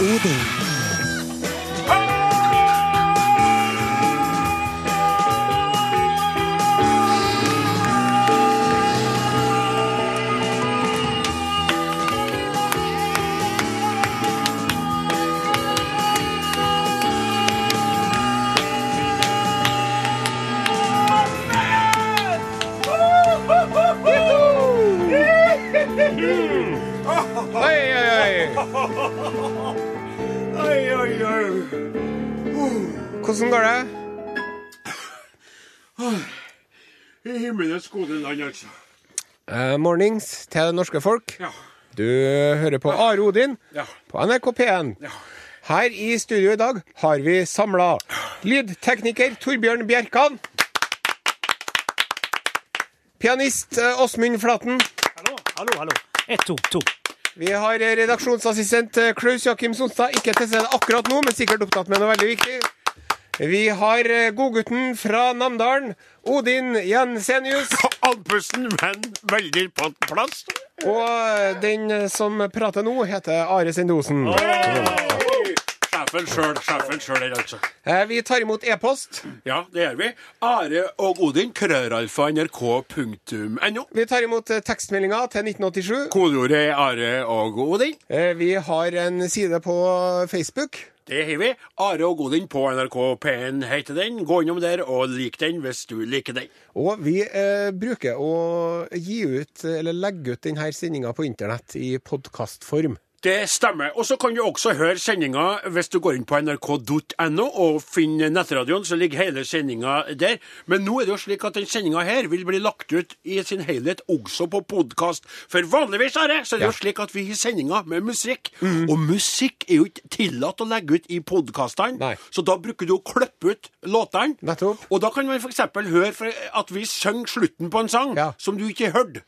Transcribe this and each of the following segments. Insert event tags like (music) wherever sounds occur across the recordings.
Odin. Oi, Eh, mornings til det norske folk. Ja. Du hører på Are Odin Ja. på NRK P1. Ja. Her i studio i dag har vi samla lydtekniker Torbjørn Bjerkan. Pianist eh, Åsmund Flaten. Hallo, hallo, hallo. Ett, to, to. Vi har redaksjonsassistent eh, Klaus Jakim Sonstad. Ikke til stede akkurat nå, men sikkert opptatt med noe veldig viktig. Vi har godgutten fra Namdalen, Odin Jensenius. Andpusten, men veldig på plass. Og eh, den eh, som prater nå, heter Are Sendosen. Sjefen sjøl, sjefen sjøl her, altså. Eh, Vi tar imot e-post. Ja, det gjør vi. Are og Odin, krøralfa, nrk.no. Vi tar imot tekstmeldinga til 1987. Kodeordet er Are og Odin. Vi har en side på Facebook. Det har vi. Are og Godin på NRK P1 heter den. Gå innom der og lik den hvis du liker den. Og vi eh, bruker å gi ut, eller legge ut denne sendinga på internett i podkastform. Det stemmer. Og så kan du også høre sendinga hvis du går inn på nrk.no og finner nettradioen, så ligger hele sendinga der. Men nå er det jo slik at den sendinga her vil bli lagt ut i sin helhet også på podkast. For vanligvis er det, så er det Ja. jo slik at vi har sendinger med musikk. Og musikk er jo ikke tillatt å legge ut i podkastene, så da bruker du å klippe ut låtene. Og da kan man f.eks. høre at vi synger slutten på en sang Ja. som du ikke hørte.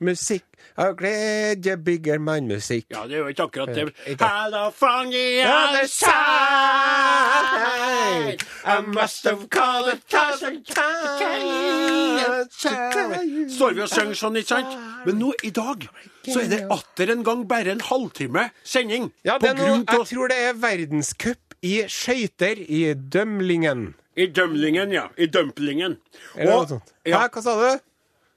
Musikk av glede bygger man musikk. Ja, det er jo ikke akkurat det. Hello from the other side. I must have called a thousand times. Står vi og synger sånn, ikke sant? Men nå i dag så er det atter en gang bare en halvtime sending. Ja, det er noe, jeg tror det er verdenscup i skøyter i Dømlingen. I dømlingen, ja. I dumplingen. Eller Og- ja. Hva sa du?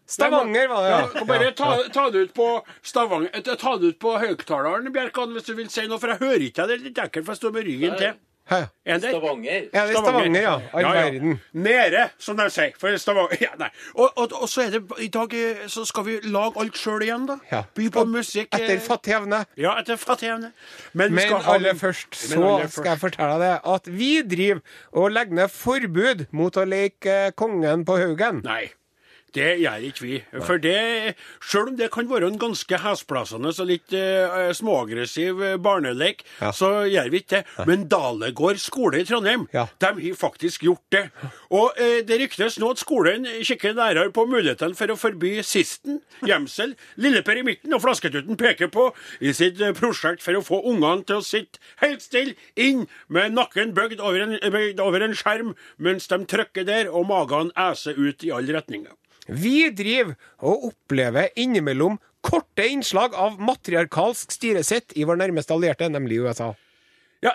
Stavanger var det, ja. ja. Bare ta, ta det ut på Stavanger eh, Ta det ut på høyttaleren, Bjerkan, hvis du vil si noe, for jeg hører ikke deg. Det er litt ekkelt, for jeg står med ryggen til. Hæ? Er det? Stavanger. Ja, det er Stavanger, ja. All verden. Nede, som de sier. For Stavanger (laughs) ja, nei. Og, og, og så er det I dag eh, så skal vi lage alt sjøl igjen, da. Ja. By på musikk. eh, Etter fattig evne. Ja, etter fattig evne. Men, Men aller ha- først Men så aller skal jeg fortelle deg at vi driver og legger ned forbud mot å leke eh, kongen på Haugen. Nei. Det gjør ikke vi. For det, selv om det kan være en ganske hesplassende og litt eh, småaggressiv eh, barnelek, Ja. så gjør vi ikke det. Men Dalegård skole i Trondheim, Ja. de har faktisk gjort det. Og eh, det ryktes nå at skolen kikker nærmere på mulighetene for å forby Sisten, Gjemsel, Lilleper i midten og Flasketuten peker på i sitt eh, prosjekt for å få ungene til å sitte helt stille inn med nakken bøyd over en, over en skjerm mens de trykker der og magen æser ut i alle retninger. Vi driver og opplever innimellom korte innslag av matriarkalsk styresett i vår nærmeste allierte, nemlig USA. Ja,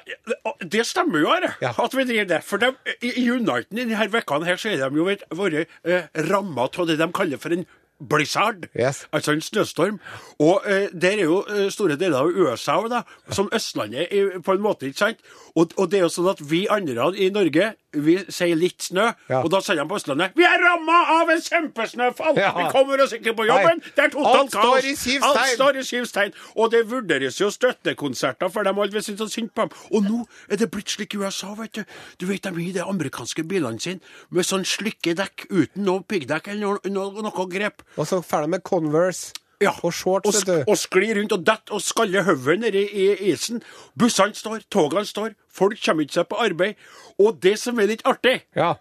det stemmer jo, her, Ja. at vi driver det. For de, i i Uniten i denne vekkene her, så er de jo vært eh, ramma av det de kaller for en blizzard. Yes. Altså en snøstorm. Og eh, der er jo eh, store deler av USA da, som Østlandet på en måte, ikke sant? Og, og det er jo sånn at vi andre i Norge, vi sier litt snø, Ja. og da sier de på Østlandet Vi er ramma av en kjempesnøfall! Ja. Vi kommer oss ikke på jobben! Nei. Det er totalt Alt står kaos! Alt står i syv stein. Og det vurderes jo støttekonserter for de alle vil synes så synd på dem. Og nå er det blitt slik i USA, vet du. Du vet de har de amerikanske bilene sine med sånn slikke dekk uten noe piggdekk eller noe, noe, noe grep. Og så ferdig med Converse Ja, og shorts, vet du. og sklir rundt og detter og skaller hodet nedi i isen. Bussene står, togene står, folk kommer ikke seg på arbeid. Og det som er litt artig Ja.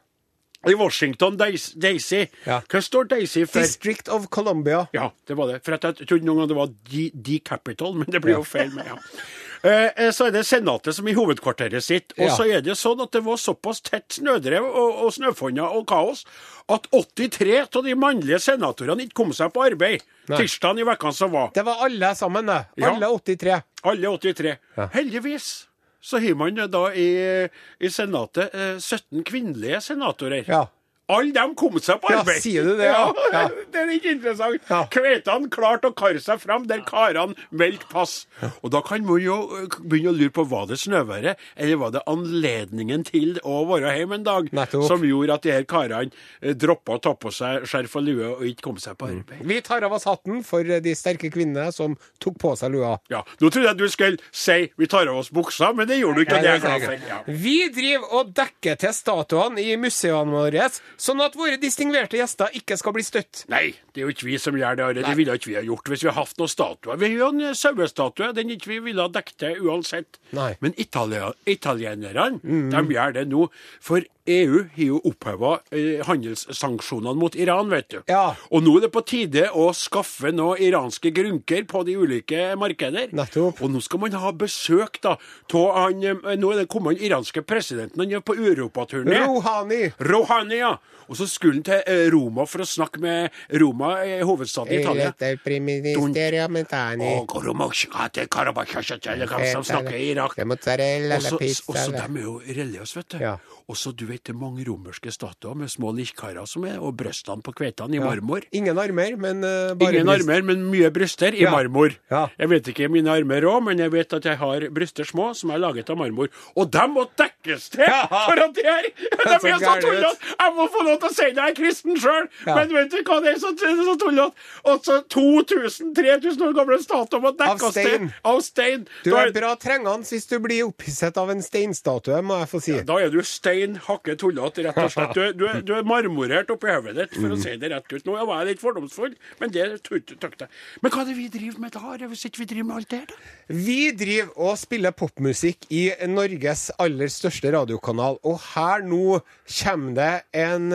I Washington Daisy. Ja. Hva står Daisy for? District of Columbia. Ja, det var det. For jeg trodde noen gang det var The, D-Capital, men det blir jo feil med, ja. Eh, eh, så er det Senatet som i hovedkvarteret sitt. Og Ja. så er det sånn at det var såpass tett snødrev og, og snøfonner og kaos at 83 av de mannlige senatorene ikke kom seg på arbeid tirsdagen i vekka som var. Det var alle sammen, det. Ja. Alle 83. Alle 83. Ja. Heldigvis så har man da i, i Senatet eh, 17 kvinnelige senatorer. Ja. Alle dem kom seg på arbeid. Ja, sier du det, (laughs) ja? Ja. det er ikke interessant. Ja. Kveitene klarte å karre seg fram der karene meldte pass. Og da kan man jo eh, begynne å lure på var det snøværet, eller var det anledningen til å være hjemme en dag Nettopp. som gjorde at de her karene eh, droppa å ta på seg skjerf og lue og ikke kom seg på arbeid. Vi tar av oss hatten for de sterke kvinnene som tok på seg lua. Ja, Nå trodde jeg du skulle si vi tar av oss buksa, men det gjorde du ikke. Nei, det er jeg glad for. Vi driver og dekker til statuene i museene våre, sånn at våre distingverte gjester ikke skal bli støtt. Nei, det er jo ikke vi som gjør det. Are. Det ville ikke vi ha gjort hvis vi hadde hatt noen statuer. Vi har en sauestatue, den ikke vi ville ha dekket uansett. Nei. Men italia, italienerne, de gjør det nå. For EU har jo oppheva eh, handelssanksjonene mot Iran, vet du. Ja. Og nå er det på tide å skaffe noen iranske grunker på de ulike markeder. Nettopp. Og nå skal man ha besøk da, av han eh, Nå er det kommet den iranske presidenten, han er på europaturné. Rouhani. Rouhani, ja. Og så skulle han til eh, Roma for å snakke med Roma, hovedstaden i Italia. Så, og så de er jo religiøse, vet du. Ja. Og så du vet det er mange romerske statuer med små likkarer som er, og brystene på kveitene i marmor. Ingen armer, men uh, bare Ingen bryst. armer, men mye bryster i Ja. marmor. Ja. Jeg vet ikke mine armer òg, men jeg vet at jeg har bryster små som er laget av marmor. Og de må dekkes til! Ja. For at det er (laughs) De er så tullete! Jeg må få lov til å si det, jeg er kristen sjøl, Ja. men vet du hva det er så, så tullete? Altså 2000-3000 år gamle statuer må dekkes til av stein. Du er bra trengende hvis du blir opphisset av en steinstatue, må jeg få si. Da er du stein hakke tullete, rett og slett. Du, du, du er marmorert oppi hodet ditt, for å si det rett ut. Nå var jeg litt fordomsfull, men det tøkte jeg. Men hva er det vi driver med da, hvis ikke vi driver med alt det her, da? Vi driver og spiller popmusikk i Norges aller største radiokanal, og her nå kommer det en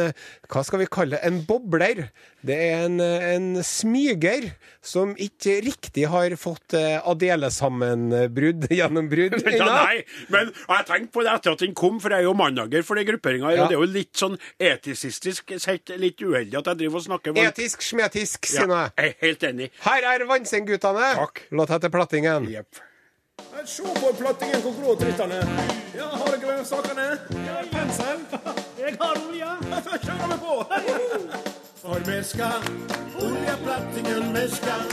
Hva skal vi kalle det? En bobler. Det er en, en smyger som ikke riktig har fått eh, Adele-sammenbrudd, (laughs) gjennombrudd (laughs) Ja, ennå. nei, men jeg tenkte på det etter at den kom, for jeg er jo mannager for den grupperinga Ja. og det er jo litt sånn etisistisk sett litt uheldig at jeg driver og snakker varmt. Etisk smetisk, Ja, sier ja, jeg. er helt enig. Her er Vannseng-guttene. Låt etter plattingen. Yep. Se på plattingen hvor grå trittene er. Ja, har dere sakene? Jeg Ja, pensel. Jeg har olje. Kjører vi på. Skal oljeplattingen, vi skal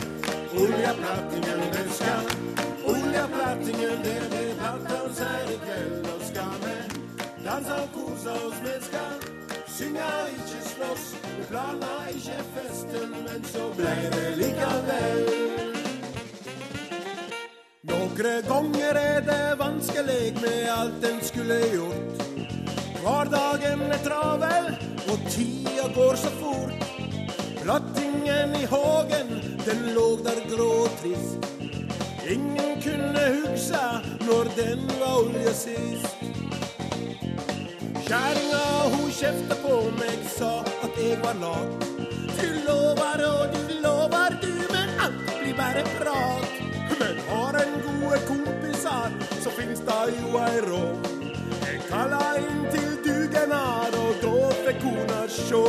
oljeplattingen, vi det blir plattens her i kveld. Og skal vi danse og kose oss, vi skal synge slåss. Vi planla festen, men så ble det likevel. Noen ganger er det vanskelig med alt en skulle gjort. Hverdagen er travel, og tida går så fort. Plattingen i hagen, den lå der grå og trist. Ingen kunne huske når den var olje sist. Kjerringa hun kjefta på meg, sa at jeg var lat. Du lover og du lover du, men alt blir bare prat. Men har en gode kompisar, så finnes det jo ei råd. Jeg kalla inn til dugnad, og fikk kona sjå.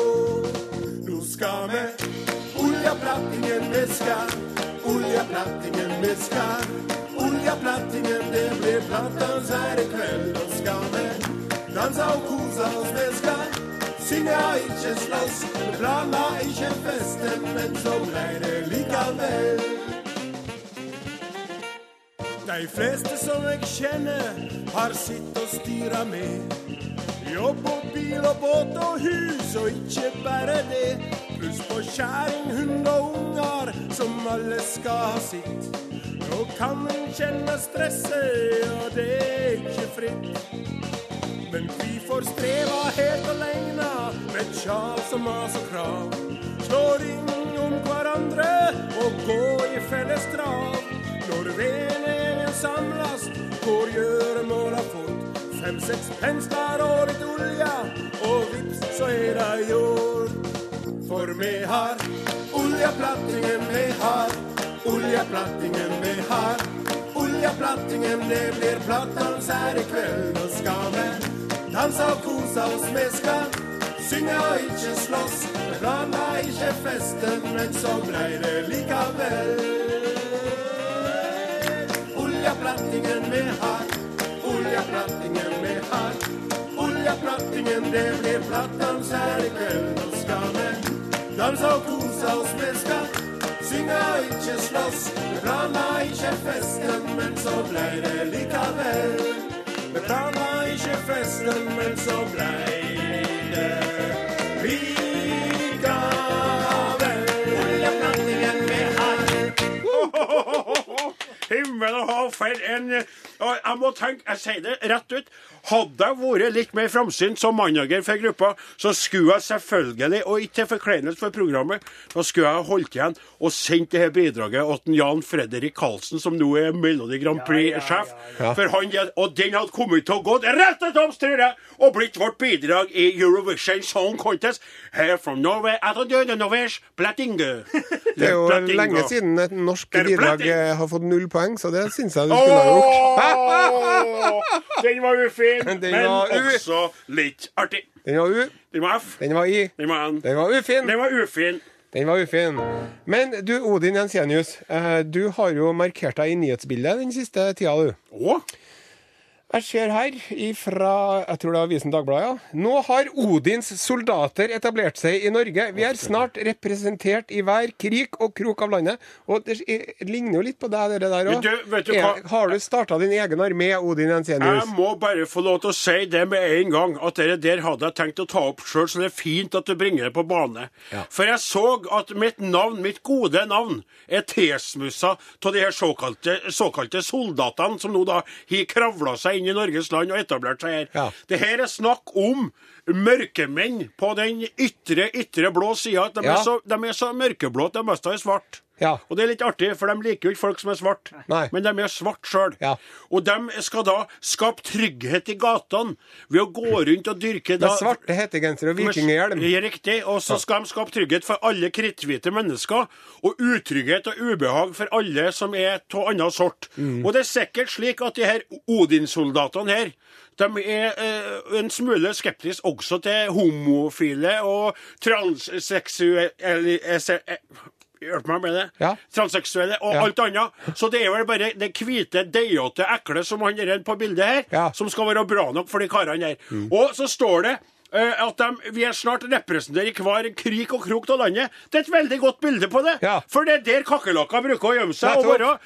Nå skal me oljeplattingen, viska, oljeplattingen, vi oljeplattingen, det blir plattdans her i kveld. Nå skal me dansa og kosa oss, vi skal synge slåss. Planla ikke festen, men så blei det likevel. De fleste som jeg kjenner, har sitt å styre med. Jobb og bil og båt og hus, og ikke bare det. Pluss på kjæring, hund og unger, som alle skal ha sitt. Nå kan en kjenne stresset, og det er ikke fritt. Men vi får streva helt aleine, med tjal som mas og krav. Slå ring om hverandre og gå i felles trav. Når vennegjengen samles, går gjøremåla fort. Fem-seks pensler og litt olje, og vips, så er det gjort. For vi har oljeplattingen, vi har oljeplattingen, vi har Oljeplattingen, det blir plattdans her i kveld. Nå skal vi danse og kose oss, vi skal synge og ikke slåss. Vi planla ikke festen, men så blei det likevel. Oljeplattingen vi har, oljeplattingen vi har. Oljeplattingen, det blir plattdans her i kveld. Nå skal vi danse og kose oss, vi skal synge og ikke slåss. Vi planla ikke festen, men så blei det likevel. Vi planla ikke festen, men så blei det likevel. Oljeplattingen med hark. Himmel og hav, for en og Jeg må tenke, jeg sier det rett ut. Hadde jeg vært litt mer framsynt som manager for gruppa, så skulle jeg selvfølgelig, og ikke til forkleinelse for programmet, da skulle jeg holdt igjen og sendt det her bidraget til Jan Fredrik Karlsen, som nå er Melodi Grand Prix-sjef. For han, Og den hadde kommet til å gå rett til topps, tror jeg, og blitt vårt bidrag i Eurovision Song Contest. Here from Norway, at the Norwegian Platinge. (laughs) Det er jo lenge siden et norsk bidrag eh, har fått null poeng, så det syns jeg du skulle ha gjort. Den var ufin, Den men var u- også litt artig. Den var U, Den var F. den var I, Den var N. den var ufin. Den var ufin. Den var ufin. Men du, Odin Jensenius, eh, du har jo markert deg i nyhetsbildet den siste tida, du. Å? Jeg ser her fra jeg tror det var Avisen Dagbladet, ja. Nå har Odins soldater etablert seg i Norge. Vi er snart representert i hver krik og krok av landet. Og det ligner jo litt på deg, det der òg. Har du starta din egen armé, Odin Jeg må bare få lov til å si det med en gang, at det der hadde jeg tenkt å ta opp sjøl, så det er fint at du bringer det på bane. Ja. For jeg så at mitt navn, mitt gode navn, er tilsmussa av de her såkalte, såkalte soldatene som nå da har kravla seg inn i Norges land og etablert seg her. Ja. Det her er snakk om mørkemenn på den ytre, ytre blå sida. De, Ja. så- de er så mørkeblå at de meste er svart. Ja. Og det er litt artig, for de liker jo ikke folk som er svart. Men de er svart sjøl. Ja. Og de skal da skape trygghet i gatene ved å gå rundt og dyrke da Med svarte hettegensere og vikinghjelm. Riktig. Og så skal de skape trygghet for alle kritthvite mennesker. Og utrygghet og ubehag for alle som er av annen sort. Mm. Og det er sikkert slik at de her Odin-soldatene her de er eh, en smule skeptiske også til homofile og transseksuelle Hjelp meg med det. Ja. Transseksuelle og Ja. alt annet. Så det er vel bare det hvite, deigete ekle som han der på bildet her, Ja. som skal være bra nok for de karene her. Og så står det eh, at de, vi er snart representerer hver krik og krok av landet. Det er et veldig godt bilde på det. Ja. For det er der kakerlakker bruker å gjemme seg. og være.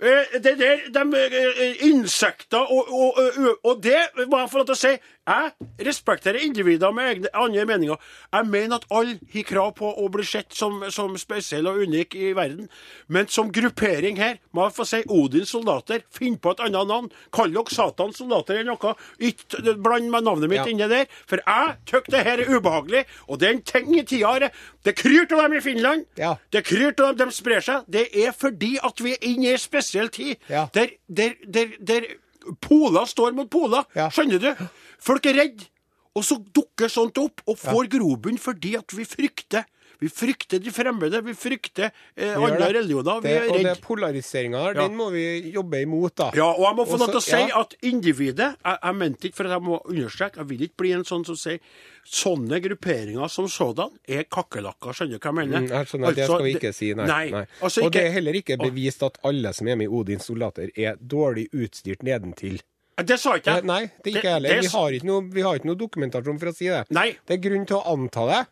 uh, det er der de uh, insekter og, og, uh, og det jeg til å si. Jeg respekterer individer med egne, andre meninger. Jeg mener at alle har krav på å bli sett som, som spesielle og unike i verden. Men som gruppering her, må jeg få si Odins soldater. Finn på et annet navn. Kall dere Satans soldater eller noe. Ikke bland med navnet mitt Ja. inni der. For jeg syns det her er ubehagelig, og det er en ting i tida. her. Det kryr av dem i Finland. Ja. Det kryr av dem, de sprer seg. Det er fordi at vi er inne i en spesiell tid. Ja. Der, der, der, der poler står mot poler. Skjønner du? Folk er redde. Og så dukker sånt opp, og får grobunn fordi at vi frykter. Vi frykter de fremmede. Vi frykter eh, Vi andre religioner. Vi er redde. og det polariseringa her, Ja. den må vi jobbe imot, da. Ja, og jeg må få lov til å si ja. at individet Jeg, jeg mente ikke, for jeg må understreke, jeg vil ikke bli en sånn som sier Sånne grupperinger som sådan er kakerlakker, skjønner du hva jeg mener? Mm, Jeg skjønner altså, det skal vi ikke si, nei. Nei. nei. Altså, og det er heller ikke bevist at alle som er med i Odins soldater, er dårlig utstyrt nedentil. Det sa ikke jeg. Nei, det er ikke jeg heller. Vi har ikke, noe, vi har ikke noe dokumentasjon for å si det. Nei. Det er grunn til å anta det.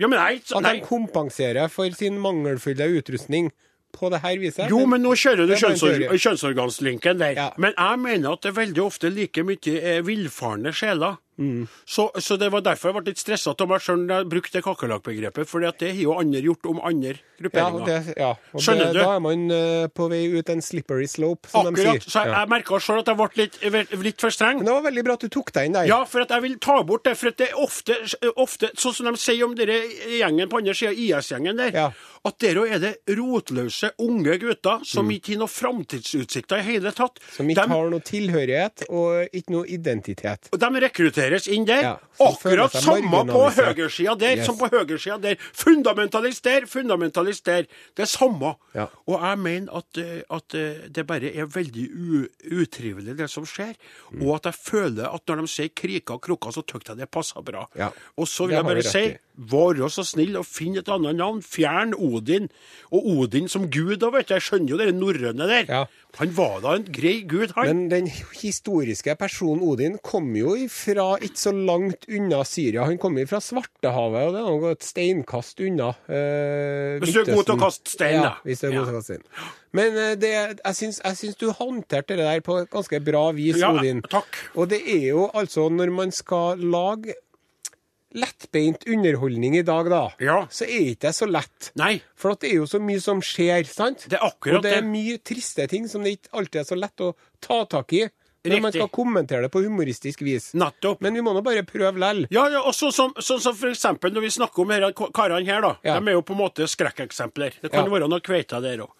Ja, men nei, så- At nei. de kompenserer for sin mangelfulle utrustning på det her viset. Jo, men nå kjører du kjønnsorg kjønnsorganslinken der. Ja. Men jeg mener at det veldig ofte like mye er villfarne sjeler. Mm. Så, så det var derfor jeg ble litt stressa av meg sjøl når jeg brukte kakerlakkbegrepet, for det har jo andre gjort om andre Ja, grupperinger. det, ja. Og Skjønner det, du? Da er man uh, på vei ut en slippery slope, som de Akkurat. sier. Så jeg, Ja. jeg merka sjøl at jeg ble litt, litt for streng. Men det var veldig bra at du tok deg inn der. Ja, for at jeg vil ta bort det. For det er ofte, ofte sånn som de sier om dere gjengen på andre sida, IS-gjengen der, Ja. At der er det rotløse, unge gutter som ikke har noen framtidsutsikter i hele tatt. Mm. Som ikke de, har noe tilhørighet og ikke noe identitet. De rekrutteres inn der. Ja, Akkurat samme på høyresida der Yes. som på høyresida der. Fundamentalist der, fundamentalist der. Det er samme. Ja. Og jeg mener at, eh, at eh, det bare er veldig utrivelig, det som skjer. Mm. Og at jeg føler at når de sier kriker og krukker, så syns jeg det passer bra. Ja. Og så vil jeg bare si. Vær så snill og finn et annet navn. Fjern Odin. Og Odin som gud, da, vet du. Jeg skjønner jo det norrøne der. Ja. Han var da en grei gud, han. Men den historiske personen Odin kom jo fra ikke så langt unna Syria. Han kom jo fra Svartehavet, og det er noe et steinkast unna. eh, Hvis du er god til å kaste stein, da. ja. Hvis du er god til å kaste stein. Men eh, det, jeg, syns, jeg syns du håndterte det der på ganske bra vis, Ja, Odin. takk. Og det er jo altså når man skal lage lettbeint underholdning i dag, da, Ja. så er ikke det så lett. Nei. For at det er jo så mye som skjer, sant? Det er akkurat Og det er mye triste ting som det ikke alltid er så lett å ta tak i når man skal kommentere det på humoristisk vis. Nettopp. Men vi må nå bare prøve lell. Ja, ja og sånn som, så, så, så for eksempel når vi snakker om her, karene her, da. Ja. De er jo på en måte skrekkeksempler. Det kan Ja. være noe kveita der òg.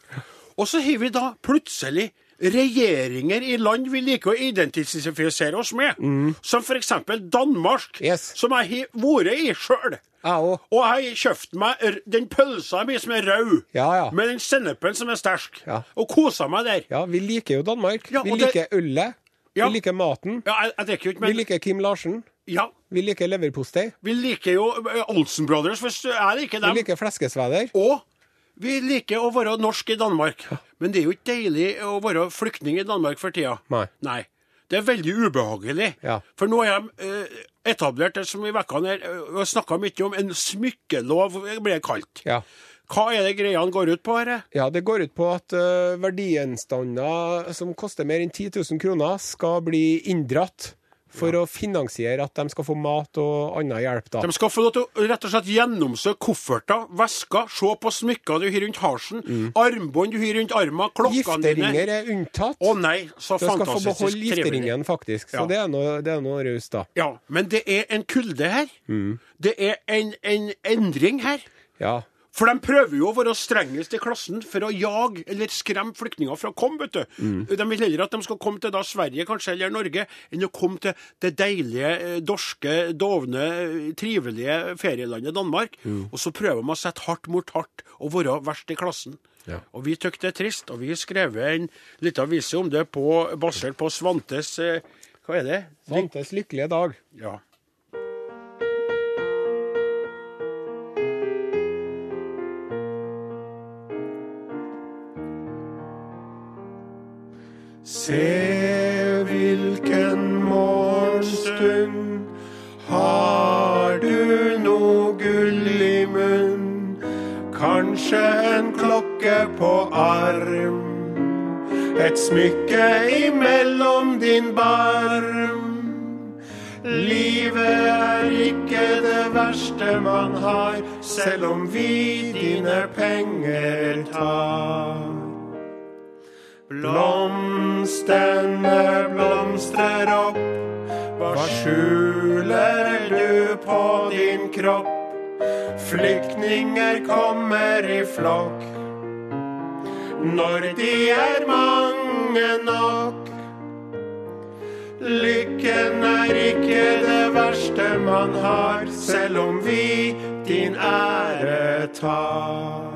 Og så har vi da plutselig regjeringer i land vi liker å identifisere oss med. Som for eksempel Danmark, Mm. Yes. som jeg har vært i sjøl. Og jeg har kjøpt meg den pølsa mi som er rød, Ja, ja. med den sennepen som er sterk, Ja. og kosa meg der. Ja, vi liker jo Danmark. Vi og det- liker ølet. Vi liker maten. Ja, jeg, jeg ikke, men... Vi liker Kim Larsen. ja, Vi liker leverpostei. vi liker jo eh, Olsen Brothers, hvis jeg liker dem. Vi liker fleskesveder. Og vi liker å være norsk i Danmark. Men det er jo ikke deilig å være flyktning i Danmark for tida. Nei. Nei. Det er veldig ubehagelig. Ja. For nå har de eh, etablert det som i vekkene eh, og snakka mye om en smykkelov, blir det kalt. Ja. Hva er det greiene går ut på, her? Ja, det går ut på at uh, verdigjenstander som koster mer enn 10 000 kroner, skal bli inndratt for å finansiere at de skal få mat og annen hjelp. da. De skal få lov til å rett og slett gjennomsøke kofferter, vesker, se på smykker du har rundt halsen, armbånd du har rundt armen, klokkene dine. Mm. Gifteringer er unntatt. Å nei, så Du skal få beholde gifteringen, faktisk. Så Ja. det er noe, det er noe raust, da. Ja, men det er en kulde her. Mm. Det er en, en endring her. Ja. For de prøver jo å være strengest i klassen for å jage eller skremme flyktninger fra å komme, vet du. Mm. De vil heller at de skal komme til da Sverige kanskje, eller Norge, enn å komme til det deilige, eh, dorske, dovne, eh, trivelige ferielandet Danmark. Mm. Og så prøver de å sette hardt mot hardt og være verst i klassen. Ja. Og vi tykker det er trist, og vi har skrevet en liten avise om det på, basert på Svantes eh, Hva er det? Svantes lykkelige dag. Ja. Se hvilken morgenstund har du noe gull i munn. Kanskje en klokke på arm. Et smykke imellom din barm. Livet er ikke det verste man har, selv om vi dine penger tar. Blomstene blomstrer opp. Hva skjuler du på din kropp? Flyktninger kommer i flokk. Når de er mange nok. Lykken er ikke det verste man har, selv om vi din ære tar.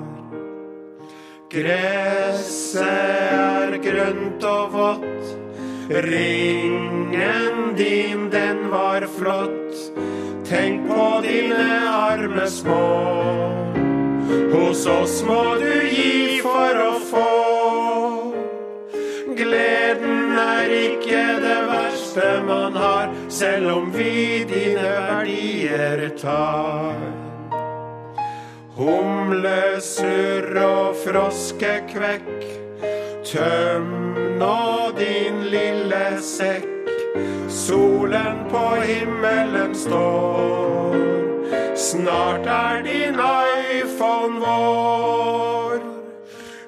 Gresset grønt og vått. Ringen din, den var flott. Tenk på dine arme små. Hos oss må du gi for å få. Gleden er ikke det verste man har, selv om vi dine verdier tar. Humlesurr og froskekvekk. Tøm nå din lille sekk. Solen på himmelen står. Snart er din iPhone vår.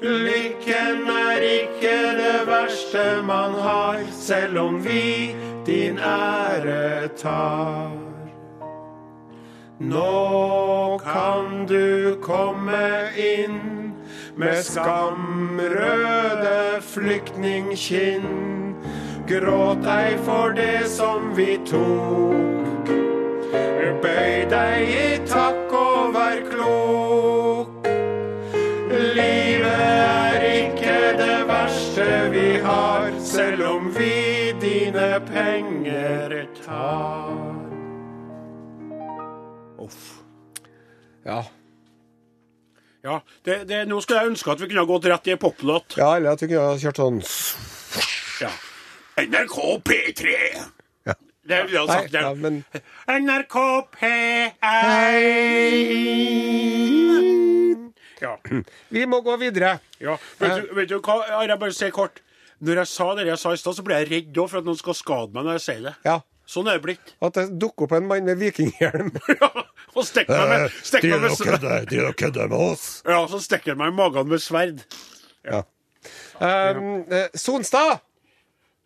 Lykken er ikke det verste man har, selv om vi din ære tar. Nå kan du komme inn med skamrøde flyktningkinn. Gråt ei for det som vi tok. Bøy deg i takk og vær klok. Livet er ikke det verste vi har, selv om vi dine penger tar. Uff. Ja. Ja, det, det, nå skulle jeg ønske at vi kunne ha gått rett i en poplåt. ja, eller at vi kunne ha kjørt sånn Ja. NRK P3. Ja. Det ville jeg sagt. Nei, ja, men NRK P1. Ja. vi må gå videre. ja. Vet, du, vet du hva, jeg bare sier kort? Når jeg sa det jeg sa i stad, så ble jeg redd for at noen skal skade meg når jeg sier det. Ja. Sånn er det blitt. At det dukker opp en mann med vikinghjelm. (laughs) Ja, og stikker meg med, stikker meg med sverd. De er kødder med oss. Ja, så stikker han meg i magen med sverd. Ja. Um, eh, Sonstad!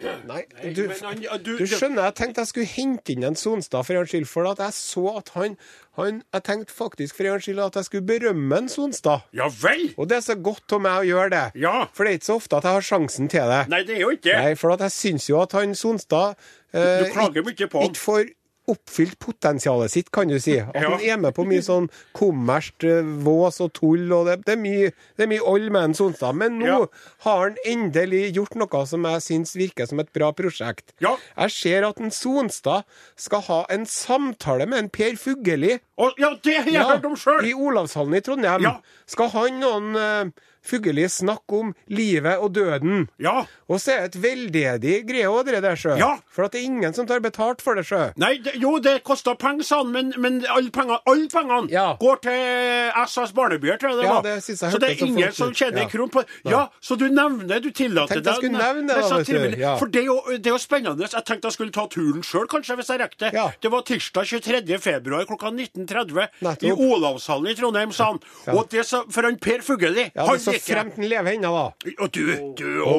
Nei, du, du- du skjønner, jeg tenkte jeg skulle hente inn en Sonstad for en skyld, for at jeg så at han, han Jeg tenkte faktisk for en skyld at jeg skulle berømme en Sonstad. Ja vel? Og det er så godt av meg å gjøre det. Ja. For det er ikke så ofte at jeg har sjansen til det. Nei, det er jo ikke det. Nei, for at jeg syns jo at han Sonstad eh, Du klager mye på han. ikke får oppfylt potensialet sitt, kan du si. At Ja. han er med på mye sånn kommersielt eh, vås og tull, og det, det er mye det er mye all man en Sonstad. Men nå Ja. har han endelig gjort noe som jeg syns virker som et bra prosjekt. Ja. Jeg ser at en Sonstad skal ha en samtale med en Per Fugelli. Ja, det har jeg hørt om sjøl. I Olavshallen i Trondheim. Ja. Skal han noen Fugelli snakke om livet og døden? Ja. Og så er det et veldedig greie òg, det der, sjø. Ja. For at det er ingen som tar betalt for det, sjø. Nei, det, jo, det koster penger, sa han, men, men alle pengene, all pengene Ja. går til SS Barnebyer, tror jeg det var. Ja, det synes jeg så det er ingen som tjener en kron på Ja, så du nevner, du tillater skulle nevne det. For det er, jo, det er jo spennende. Jeg tenkte jeg skulle ta turen sjøl, kanskje, hvis jeg rekker det. Ja. Det var tirsdag 23. februar klokka 19.30 i Olavshallen i Trondheim, sa han. Og det sa, for han Per Fugelli Ja, han det så fremt den lever ennå, da. Og du, du Å,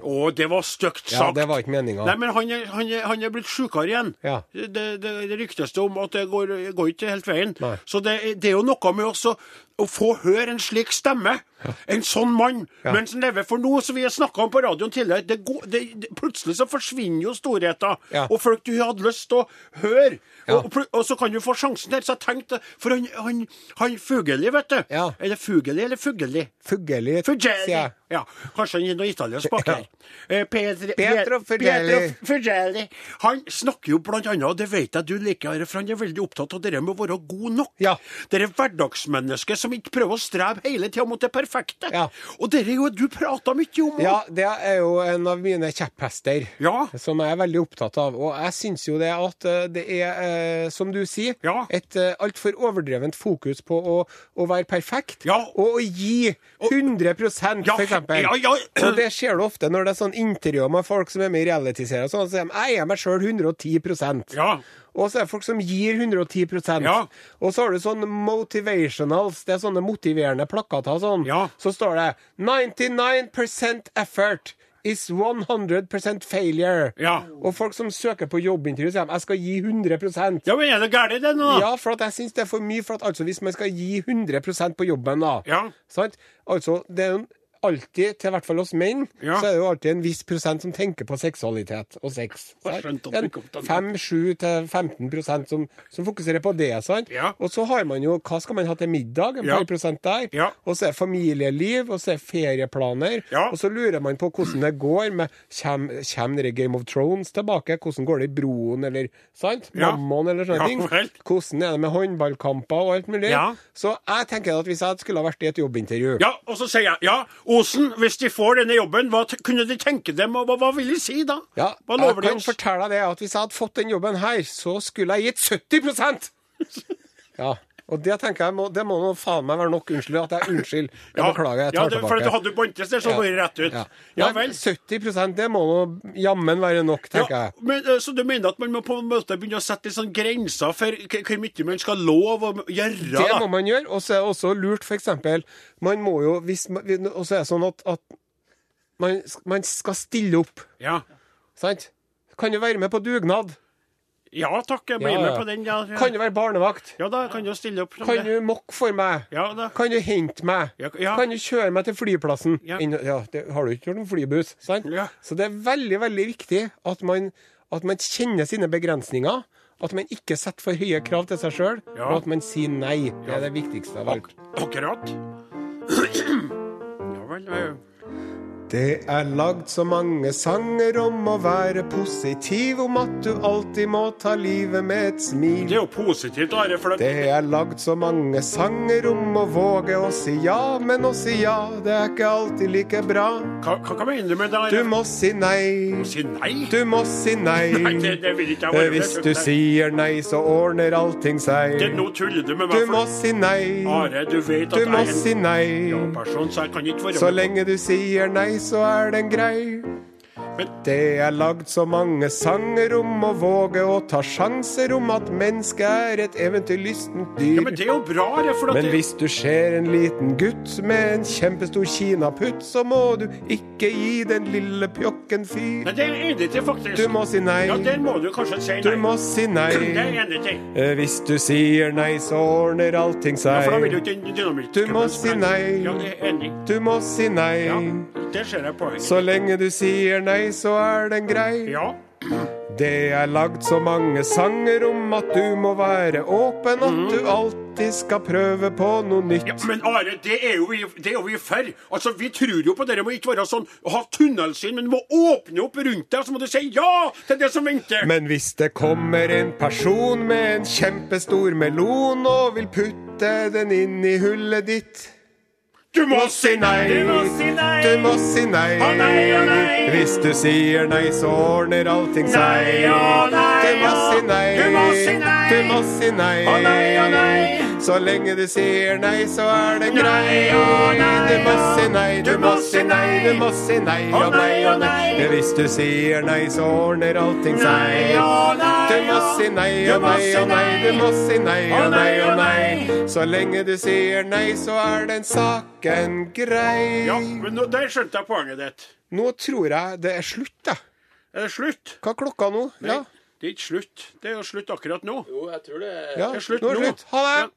å, det var stygt Ja, det var ikke meninga. Nei, men han er, han er, han er blitt sjukere igjen. Ja. Det, det, det ryktes det om at det går, går ikke helt veien. Nei. Så det, det er jo noe med også å få høre en slik stemme. En sånn mann. Ja. Mens han lever. For nå, som vi har snakka om på radioen tidligere, det går, det, det, plutselig så forsvinner jo storheter. Ja. Og folk du hadde lyst til å høre. Ja. Og, pl- og så kan du få sjansen der. Så jeg tenkte For han, han, han Fugeli, vet du. Ja. Er det Fugeli eller Fugeli? Fugeli. sier jeg. Ja, kanskje han er noe italiensk bak her. Eh, Pedri- Pietro Fugeli. Han snakker jo blant annet, og det vet jeg du liker, for han er veldig opptatt av det med å være god nok. Ja. Det er hverdagsmennesket som ikke prøver å strebe hele tida mot det perfekte. Ja. Og det er jo du prata mye om. Ja, det er jo en av mine kjepphester. Ja. Som jeg er veldig opptatt av. Og jeg syns jo det at eh, det er, eh, som du sier, Ja. et uh, altfor overdrevent fokus på å, å være perfekt. Ja. Og å gi 100 Ja, for eksempel. Ja, ja. Og det skjer det ofte når det er sånn intervjuer med folk som er med i realityserier. Sånn, så sier de jeg er meg sjøl 110% Ja. Og så er det folk som gir 110% Ja. Og så har du sånn motivationals, det er sånne motiverende plakater sånn. Ja. Så står det 99% effort is 100% failure. Ja. Og folk som søker på jobbintervju, sier jeg skal gi 100% Ja, men er det galt, det nå? ja, for at jeg syns det er for mye. For at altså, hvis man skal gi 100% på jobben, da Ja. sant? Altså, det er jo alltid, til i hvert fall hos menn, Ja. så er det jo alltid en viss prosent som tenker på seksualitet og sex. 5-7 til 15 prosent som, som fokuserer på det. sant? Ja. Og så har man jo Hva skal man ha til middag? En Ja. par prosent der. Og så er familieliv, og så er ferieplaner. Og så lurer man på hvordan det går med Kommer dere Game of Thrones tilbake? Hvordan går det i Broen, eller sant? Mammon, eller sånne ting. Hvordan er det med håndballkamper og alt mulig? Så jeg tenker at hvis jeg skulle ha vært i et jobbintervju Ja, og så sier jeg ja, Osen, hvis de får denne jobben, hva kunne de tenke dem, og hva, hva vil de si da? Ja, hva jeg lover de kan fortelle deg at hvis jeg hadde fått den jobben her, så skulle jeg gitt 70% (laughs) Ja, og det tenker jeg må, det må nå faen meg være nok. Unnskyld at jeg unnskyld. Jeg beklager, jeg ja, tar det, tilbake. For at du hadde Bontes der, så Ja. går det rett ut. Ja, Ja, vel. 70% det må nå jammen være nok, tenker Ja, jeg. men, eh, så du mener at man må på en måte begynne å sette litt sånn grenser for hvor mye man skal love å gjøre? Det må man gjøre. Og så er det også lurt, eksempel Man må jo hvis Og så er det sånn at, at man, man skal stille opp, Ja. sant? Kan jo være med på dugnad. Ja takk, jeg blir Ja, med på den. Ja, ja. Kan du være barnevakt? ja da kan du stille opp. Kan det. du mokke for meg? Ja da. Kan du hente meg? Ja, ja. Kan du kjøre meg til flyplassen? Ja. Ja det har du ikke gjort noen flybuss, sant? Ja. Så det er veldig, veldig viktig at man, at man kjenner sine begrensninger. At man ikke setter for høye krav til seg sjøl, Ja. og at man sier nei. Det er det viktigste av alt. Akkurat. (clears throat) Ja vel. Det er lagd så mange sanger om å være positiv, om at du alltid må ta livet med et smil. Det er jo positivt, Are. For det Det er lagd så mange sanger om å våge å si ja, men å si ja, det er ikke alltid like bra. hva, hva, mener du med det? Are? Du må si nei. Du må si nei? Du må si nei. (laughs) Nei, det, det vil ikke jeg være Hvis du sier nei, så ordner allting seg. Det, Nå tuller du med meg. Du må si nei. Are, du vet at Du jeg er si en nei. ja-person, så jeg kan ikke være med Så lenge du sier nei, så er den grei. Men- Det er lagd så mange sanger om å våge å ta sjanser, om at mennesket er et eventyrlystent dyr. Ja, men det er jo bra, Are. For at Men det, hvis du ser en liten gutt med en kjempestor kinaputt, så må du ikke gi den lille pjokken fyr. Nei, det er jeg enig til, faktisk. Du må si nei. Ja, der må du kanskje si nei. Du må si nei. Det er jeg enig til. Eh, Hvis du sier nei, så ordner allting Ja, for da vil jo seg. ikke dynamitt Du må si nei. Ja, det er enig. Du må si nei. Ja, der ser jeg poenget. Så lenge du sier nei, så er den grei. Ja. Det er lagd så mange sanger om at du må være åpen, at du alltid skal prøve på noe nytt. Ja, men Are, det er jo vi, det er jo vi for. Altså, Vi tror jo på det med ikke være sånn å ha tunnelsyn, men du må åpne opp rundt deg, så må du si ja til det som venter. Men hvis det kommer en person med en kjempestor melon og vil putte den inn i hullet ditt du må si nei! Du må si nei. Du må si nei. Å nei, å nei. Hvis du sier nei, så ordner allting seg. Nei, å nei, Du må si nei. Du må si nei. Du må si nei. Å nei, å nei. Så lenge du sier nei, så er det grei. Nei, å nei, Du må si nei, du må si nei, du må si nei. Å nei, nei, å nei. nei. Hvis du sier nei, så ordner allting seg. Nei, nei, Du må si nei, Du å nei, å nei. nei. Du må si nei, å nei, nei, å nei. Så lenge du sier nei, så er den saken grei. Ja, men nå, der skjønte jeg poenget ditt. Nå tror jeg det er slutt, da. Er det slutt? Hva er klokka nå? Ja, Det er ikke slutt. Det er jo slutt akkurat nå. Jo, jeg tror det ja Det er slutt nå er slutt. Ha det! Ja.